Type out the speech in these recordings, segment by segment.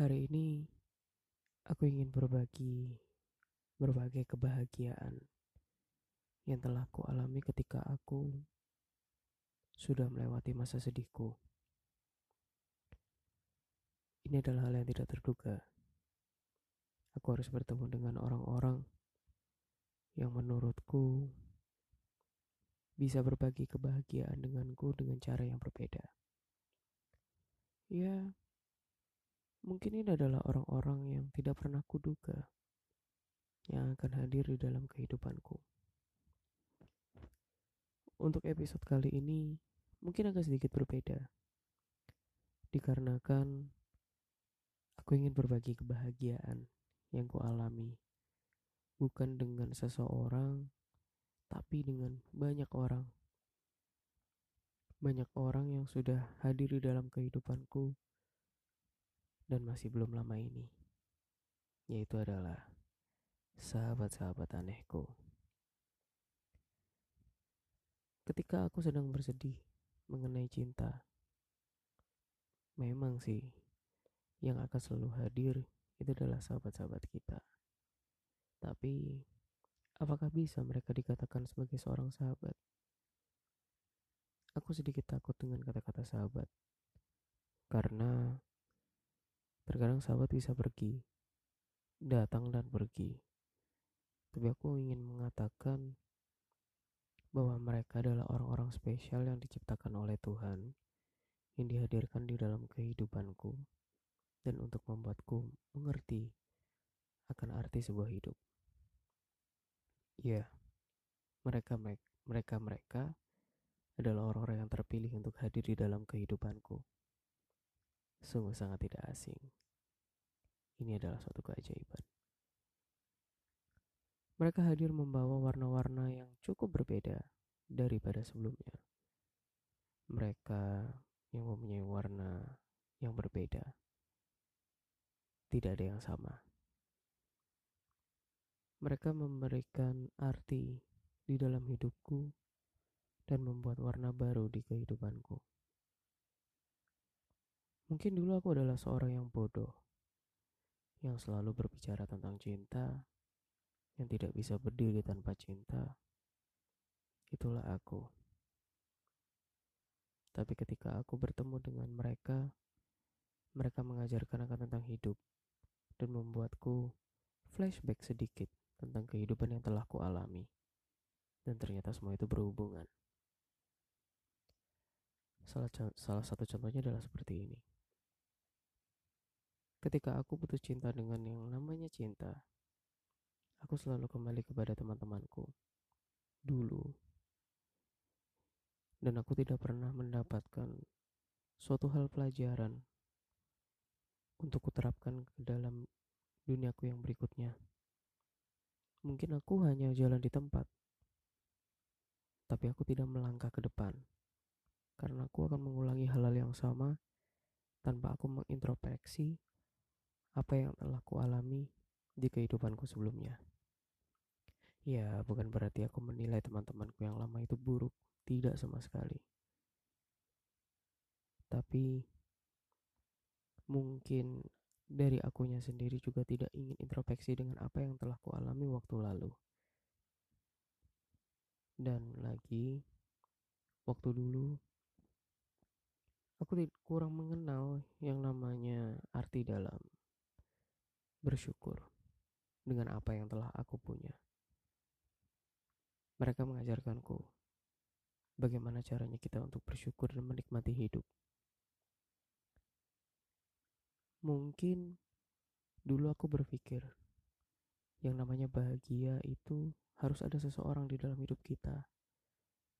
Hari ini aku ingin berbagi berbagai kebahagiaan yang telah ku alami ketika aku sudah melewati masa sedihku. Ini adalah hal yang tidak terduga. Aku harus bertemu dengan orang-orang yang menurutku bisa berbagi kebahagiaan denganku dengan cara yang berbeda. Ya, mungkin ini adalah orang-orang yang tidak pernah kuduga yang akan hadir di dalam kehidupanku. Untuk episode kali ini mungkin agak sedikit berbeda. Dikarenakan aku ingin berbagi kebahagiaan yang kualami bukan dengan seseorang tapi dengan banyak orang. Banyak orang yang sudah hadir di dalam kehidupanku dan masih belum lama ini, yaitu adalah sahabat-sahabat anehku. Ketika aku sedang bersedih mengenai cinta, memang sih yang akan selalu hadir itu adalah sahabat-sahabat kita. Tapi Apakah bisa mereka dikatakan sebagai seorang sahabat? Aku sedikit takut dengan kata-kata sahabat. Karena terkadang sahabat bisa pergi, datang dan pergi. Tapi aku ingin mengatakan bahwa mereka adalah orang-orang spesial yang diciptakan oleh Tuhan yang dihadirkan di dalam kehidupanku dan untuk membuatku mengerti akan arti sebuah hidup. Ya, mereka mereka mereka adalah orang-orang yang terpilih untuk hadir di dalam kehidupanku. Sungguh sangat tidak asing. Ini adalah suatu keajaiban. Mereka hadir membawa warna-warna yang cukup berbeda daripada sebelumnya. Mereka yang mempunyai warna yang berbeda. Tidak ada yang sama. Mereka memberikan arti di dalam hidupku dan membuat warna baru di kehidupanku. Mungkin dulu aku adalah seorang yang bodoh, yang selalu berbicara tentang cinta, yang tidak bisa berdiri tanpa cinta. Itulah aku. Tapi ketika aku bertemu dengan mereka, mereka mengajarkan akan tentang hidup dan membuatku flashback sedikit tentang kehidupan yang telah kualami. Dan ternyata semua itu berhubungan. Salah, salah satu contohnya adalah seperti ini. Ketika aku putus cinta dengan yang namanya cinta, aku selalu kembali kepada teman-temanku. Dulu. Dan aku tidak pernah mendapatkan suatu hal pelajaran untuk kuterapkan ke dalam duniaku yang berikutnya. Mungkin aku hanya jalan di tempat, tapi aku tidak melangkah ke depan, karena aku akan mengulangi hal-hal yang sama tanpa aku mengintrospeksi apa yang telah aku alami di kehidupanku sebelumnya. Ya, bukan berarti aku menilai teman-temanku yang lama itu buruk, tidak sama sekali. Tapi mungkin dari akunya sendiri juga tidak ingin introspeksi dengan apa yang telah kualami waktu lalu. Dan lagi, waktu dulu, aku kurang mengenal yang namanya arti dalam bersyukur dengan apa yang telah aku punya. Mereka mengajarkanku bagaimana caranya kita untuk bersyukur dan menikmati hidup. Mungkin dulu aku berpikir yang namanya bahagia itu harus ada seseorang di dalam hidup kita.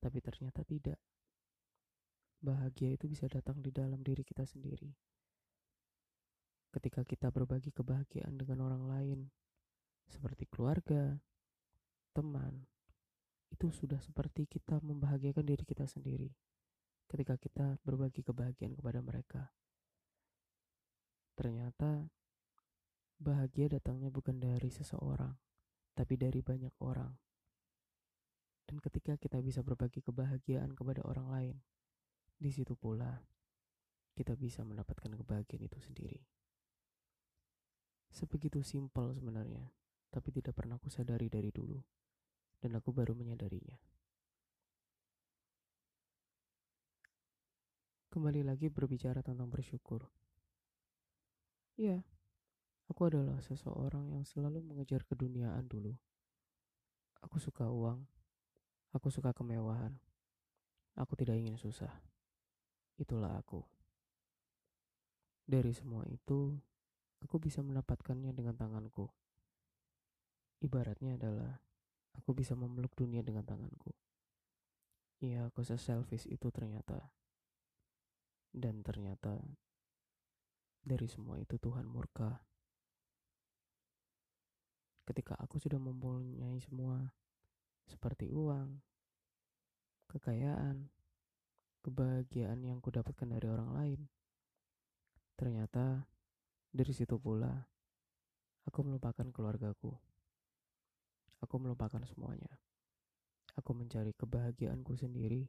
Tapi ternyata tidak. Bahagia itu bisa datang di dalam diri kita sendiri. Ketika kita berbagi kebahagiaan dengan orang lain, seperti keluarga, teman, itu sudah seperti kita membahagiakan diri kita sendiri. Ketika kita berbagi kebahagiaan kepada mereka, Ternyata bahagia datangnya bukan dari seseorang, tapi dari banyak orang. Dan ketika kita bisa berbagi kebahagiaan kepada orang lain, di situ pula kita bisa mendapatkan kebahagiaan itu sendiri. Sebegitu simpel sebenarnya, tapi tidak pernah aku sadari dari dulu, dan aku baru menyadarinya. Kembali lagi berbicara tentang bersyukur. Ya, aku adalah seseorang yang selalu mengejar keduniaan dulu. Aku suka uang, aku suka kemewahan, aku tidak ingin susah. Itulah aku. Dari semua itu, aku bisa mendapatkannya dengan tanganku. Ibaratnya adalah aku bisa memeluk dunia dengan tanganku. Iya, aku se-selfish itu ternyata. Dan ternyata dari semua itu Tuhan murka. Ketika aku sudah mempunyai semua, seperti uang, kekayaan, kebahagiaan yang kudapatkan dari orang lain, ternyata dari situ pula aku melupakan keluargaku. Aku melupakan semuanya. Aku mencari kebahagiaanku sendiri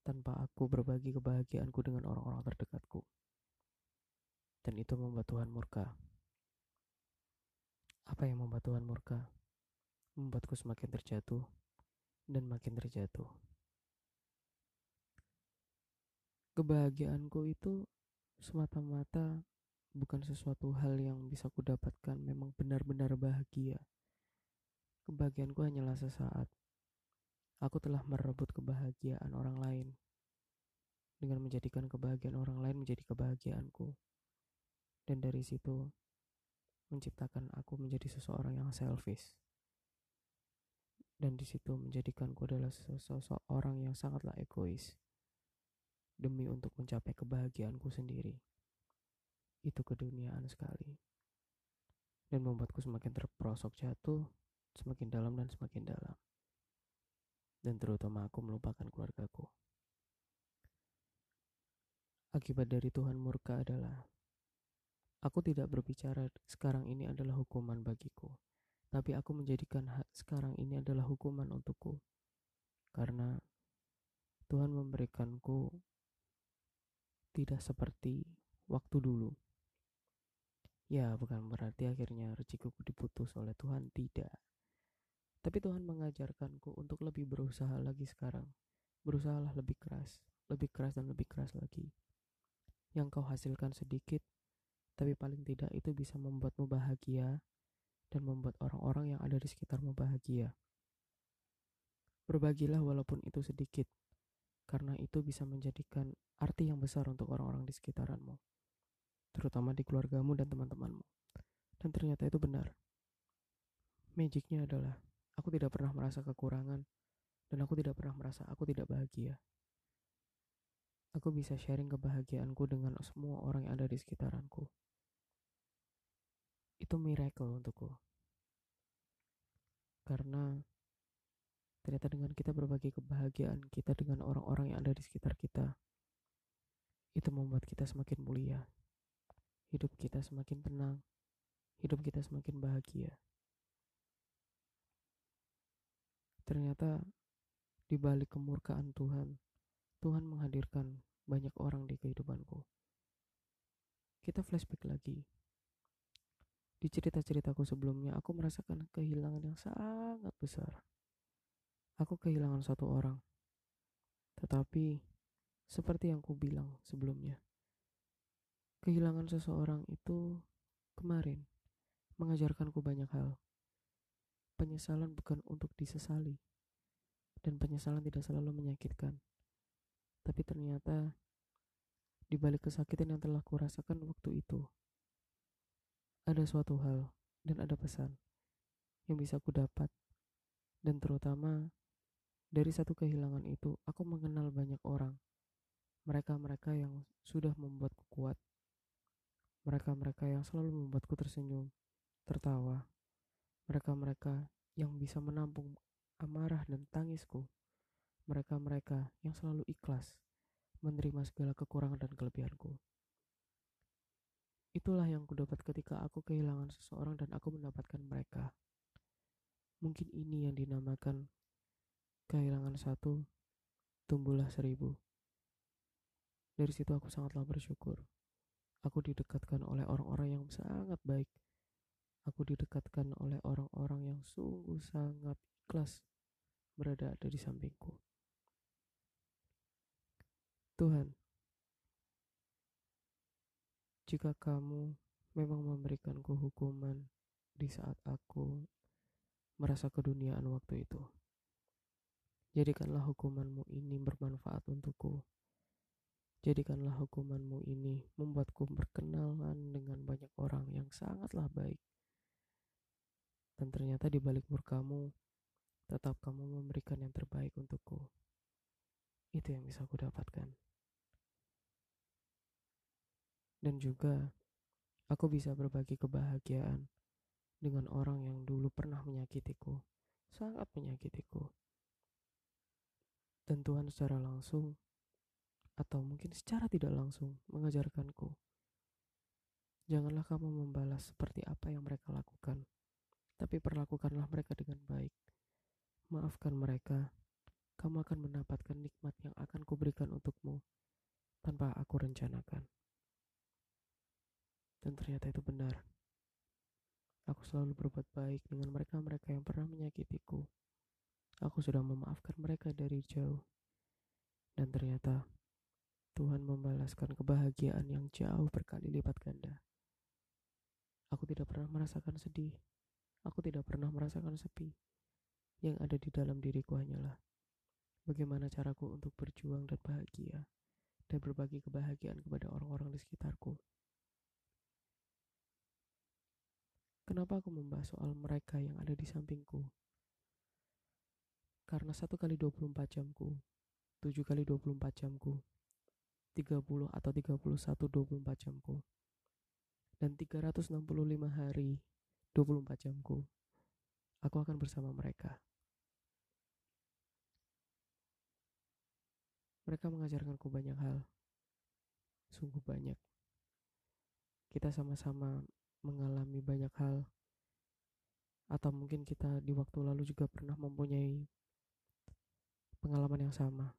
tanpa aku berbagi kebahagiaanku dengan orang-orang terdekatku. Dan itu membuat Tuhan murka. Apa yang membuat Tuhan murka? Membuatku semakin terjatuh dan makin terjatuh. Kebahagiaanku itu semata-mata bukan sesuatu hal yang bisa kudapatkan memang benar-benar bahagia. Kebahagiaanku hanyalah sesaat Aku telah merebut kebahagiaan orang lain dengan menjadikan kebahagiaan orang lain menjadi kebahagiaanku. Dan dari situ menciptakan aku menjadi seseorang yang selfish. Dan di situ menjadikanku adalah seseorang yang sangatlah egois demi untuk mencapai kebahagiaanku sendiri. Itu keduniaan sekali. Dan membuatku semakin terperosok jatuh, semakin dalam dan semakin dalam dan terutama aku melupakan keluargaku. Akibat dari Tuhan murka adalah aku tidak berbicara sekarang ini adalah hukuman bagiku, tapi aku menjadikan sekarang ini adalah hukuman untukku. Karena Tuhan memberikanku tidak seperti waktu dulu. Ya, bukan berarti akhirnya rezekiku diputus oleh Tuhan, tidak. Tapi Tuhan mengajarkanku untuk lebih berusaha lagi sekarang. Berusahalah lebih keras, lebih keras dan lebih keras lagi. Yang kau hasilkan sedikit, tapi paling tidak itu bisa membuatmu bahagia dan membuat orang-orang yang ada di sekitarmu bahagia. Berbagilah walaupun itu sedikit, karena itu bisa menjadikan arti yang besar untuk orang-orang di sekitaranmu, terutama di keluargamu dan teman-temanmu. Dan ternyata itu benar. Magicnya adalah Aku tidak pernah merasa kekurangan dan aku tidak pernah merasa aku tidak bahagia. Aku bisa sharing kebahagiaanku dengan semua orang yang ada di sekitaranku. Itu miracle untukku. Karena ternyata dengan kita berbagi kebahagiaan kita dengan orang-orang yang ada di sekitar kita, itu membuat kita semakin mulia. Hidup kita semakin tenang, hidup kita semakin bahagia. Ternyata di balik kemurkaan Tuhan, Tuhan menghadirkan banyak orang di kehidupanku. Kita flashback lagi. Di cerita-ceritaku sebelumnya, aku merasakan kehilangan yang sangat besar. Aku kehilangan satu orang. Tetapi, seperti yang ku bilang sebelumnya, kehilangan seseorang itu kemarin mengajarkanku banyak hal penyesalan bukan untuk disesali, dan penyesalan tidak selalu menyakitkan. Tapi ternyata, di balik kesakitan yang telah kurasakan waktu itu, ada suatu hal dan ada pesan yang bisa ku dapat. Dan terutama, dari satu kehilangan itu, aku mengenal banyak orang. Mereka-mereka yang sudah membuatku kuat. Mereka-mereka yang selalu membuatku tersenyum, tertawa, mereka-mereka yang bisa menampung amarah dan tangisku, mereka-mereka yang selalu ikhlas menerima segala kekurangan dan kelebihanku. Itulah yang kudapat ketika aku kehilangan seseorang dan aku mendapatkan mereka. Mungkin ini yang dinamakan kehilangan satu, tumbuhlah seribu. Dari situ aku sangatlah bersyukur. Aku didekatkan oleh orang-orang yang sangat baik aku didekatkan oleh orang-orang yang sungguh sangat ikhlas berada ada di sampingku. Tuhan, jika kamu memang memberikanku hukuman di saat aku merasa keduniaan waktu itu, jadikanlah hukumanmu ini bermanfaat untukku. Jadikanlah hukumanmu ini membuatku berkenalan dengan banyak orang yang sangatlah baik. Dan ternyata di balik murkamu, tetap kamu memberikan yang terbaik untukku. Itu yang bisa aku dapatkan. Dan juga, aku bisa berbagi kebahagiaan dengan orang yang dulu pernah menyakitiku, sangat menyakitiku. Dan Tuhan secara langsung atau mungkin secara tidak langsung mengajarkanku. Janganlah kamu membalas seperti apa yang mereka lakukan, tapi perlakukanlah mereka dengan baik. Maafkan mereka, kamu akan mendapatkan nikmat yang akan kuberikan untukmu tanpa aku rencanakan. Dan ternyata itu benar. Aku selalu berbuat baik dengan mereka-mereka yang pernah menyakitiku. Aku sudah memaafkan mereka dari jauh. Dan ternyata Tuhan membalaskan kebahagiaan yang jauh berkali lipat ganda. Aku tidak pernah merasakan sedih. Aku tidak pernah merasakan sepi. Yang ada di dalam diriku hanyalah bagaimana caraku untuk berjuang dan bahagia dan berbagi kebahagiaan kepada orang-orang di sekitarku. Kenapa aku membahas soal mereka yang ada di sampingku? Karena satu kali 24 jamku, tujuh kali 24 jamku, 30 atau 31 24 jamku. Dan 365 hari 24 jamku. Aku akan bersama mereka. Mereka mengajarkanku banyak hal. Sungguh banyak. Kita sama-sama mengalami banyak hal. Atau mungkin kita di waktu lalu juga pernah mempunyai pengalaman yang sama.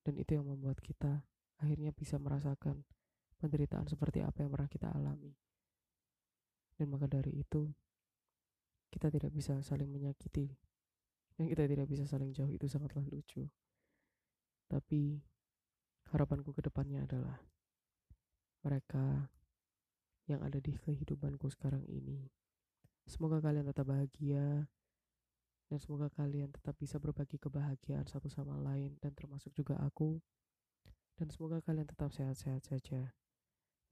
Dan itu yang membuat kita akhirnya bisa merasakan penderitaan seperti apa yang pernah kita alami. Dan maka dari itu, kita tidak bisa saling menyakiti. Dan kita tidak bisa saling jauh itu sangatlah lucu. Tapi harapanku ke depannya adalah mereka yang ada di kehidupanku sekarang ini. Semoga kalian tetap bahagia dan semoga kalian tetap bisa berbagi kebahagiaan satu sama lain dan termasuk juga aku dan semoga kalian tetap sehat-sehat saja.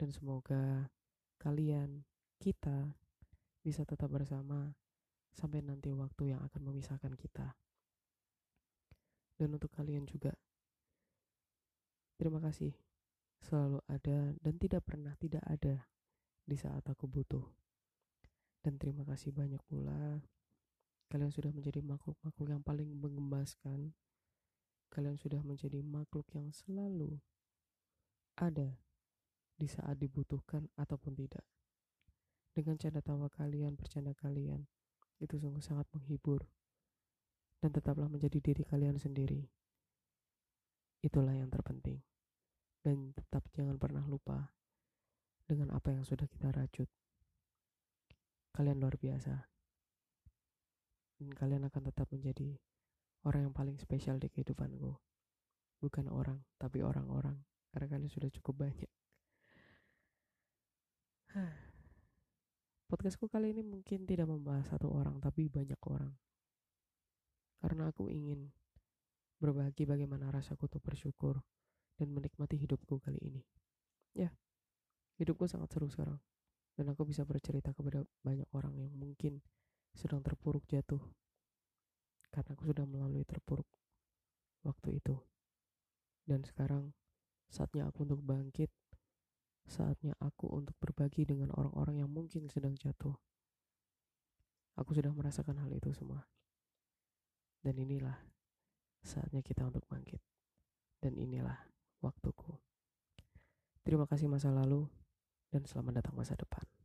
Dan semoga kalian, kita, bisa tetap bersama sampai nanti waktu yang akan memisahkan kita. Dan untuk kalian juga, terima kasih selalu ada dan tidak pernah tidak ada di saat aku butuh. Dan terima kasih banyak pula kalian sudah menjadi makhluk-makhluk yang paling mengembaskan kalian sudah menjadi makhluk yang selalu ada di saat dibutuhkan ataupun tidak. Dengan canda tawa kalian, bercanda kalian, itu sungguh sangat menghibur. Dan tetaplah menjadi diri kalian sendiri. Itulah yang terpenting. Dan tetap jangan pernah lupa dengan apa yang sudah kita rajut. Kalian luar biasa. Dan kalian akan tetap menjadi orang yang paling spesial di kehidupanku. Bukan orang, tapi orang-orang. Karena kalian sudah cukup banyak. Podcastku kali ini mungkin tidak membahas satu orang, tapi banyak orang. Karena aku ingin berbagi bagaimana rasaku untuk bersyukur dan menikmati hidupku kali ini. Ya, hidupku sangat seru sekarang. Dan aku bisa bercerita kepada banyak orang yang mungkin sedang terpuruk jatuh karena aku sudah melalui terpuruk waktu itu. Dan sekarang saatnya aku untuk bangkit, saatnya aku untuk berbagi dengan orang-orang yang mungkin sedang jatuh. Aku sudah merasakan hal itu semua. Dan inilah saatnya kita untuk bangkit. Dan inilah waktuku. Terima kasih masa lalu dan selamat datang masa depan.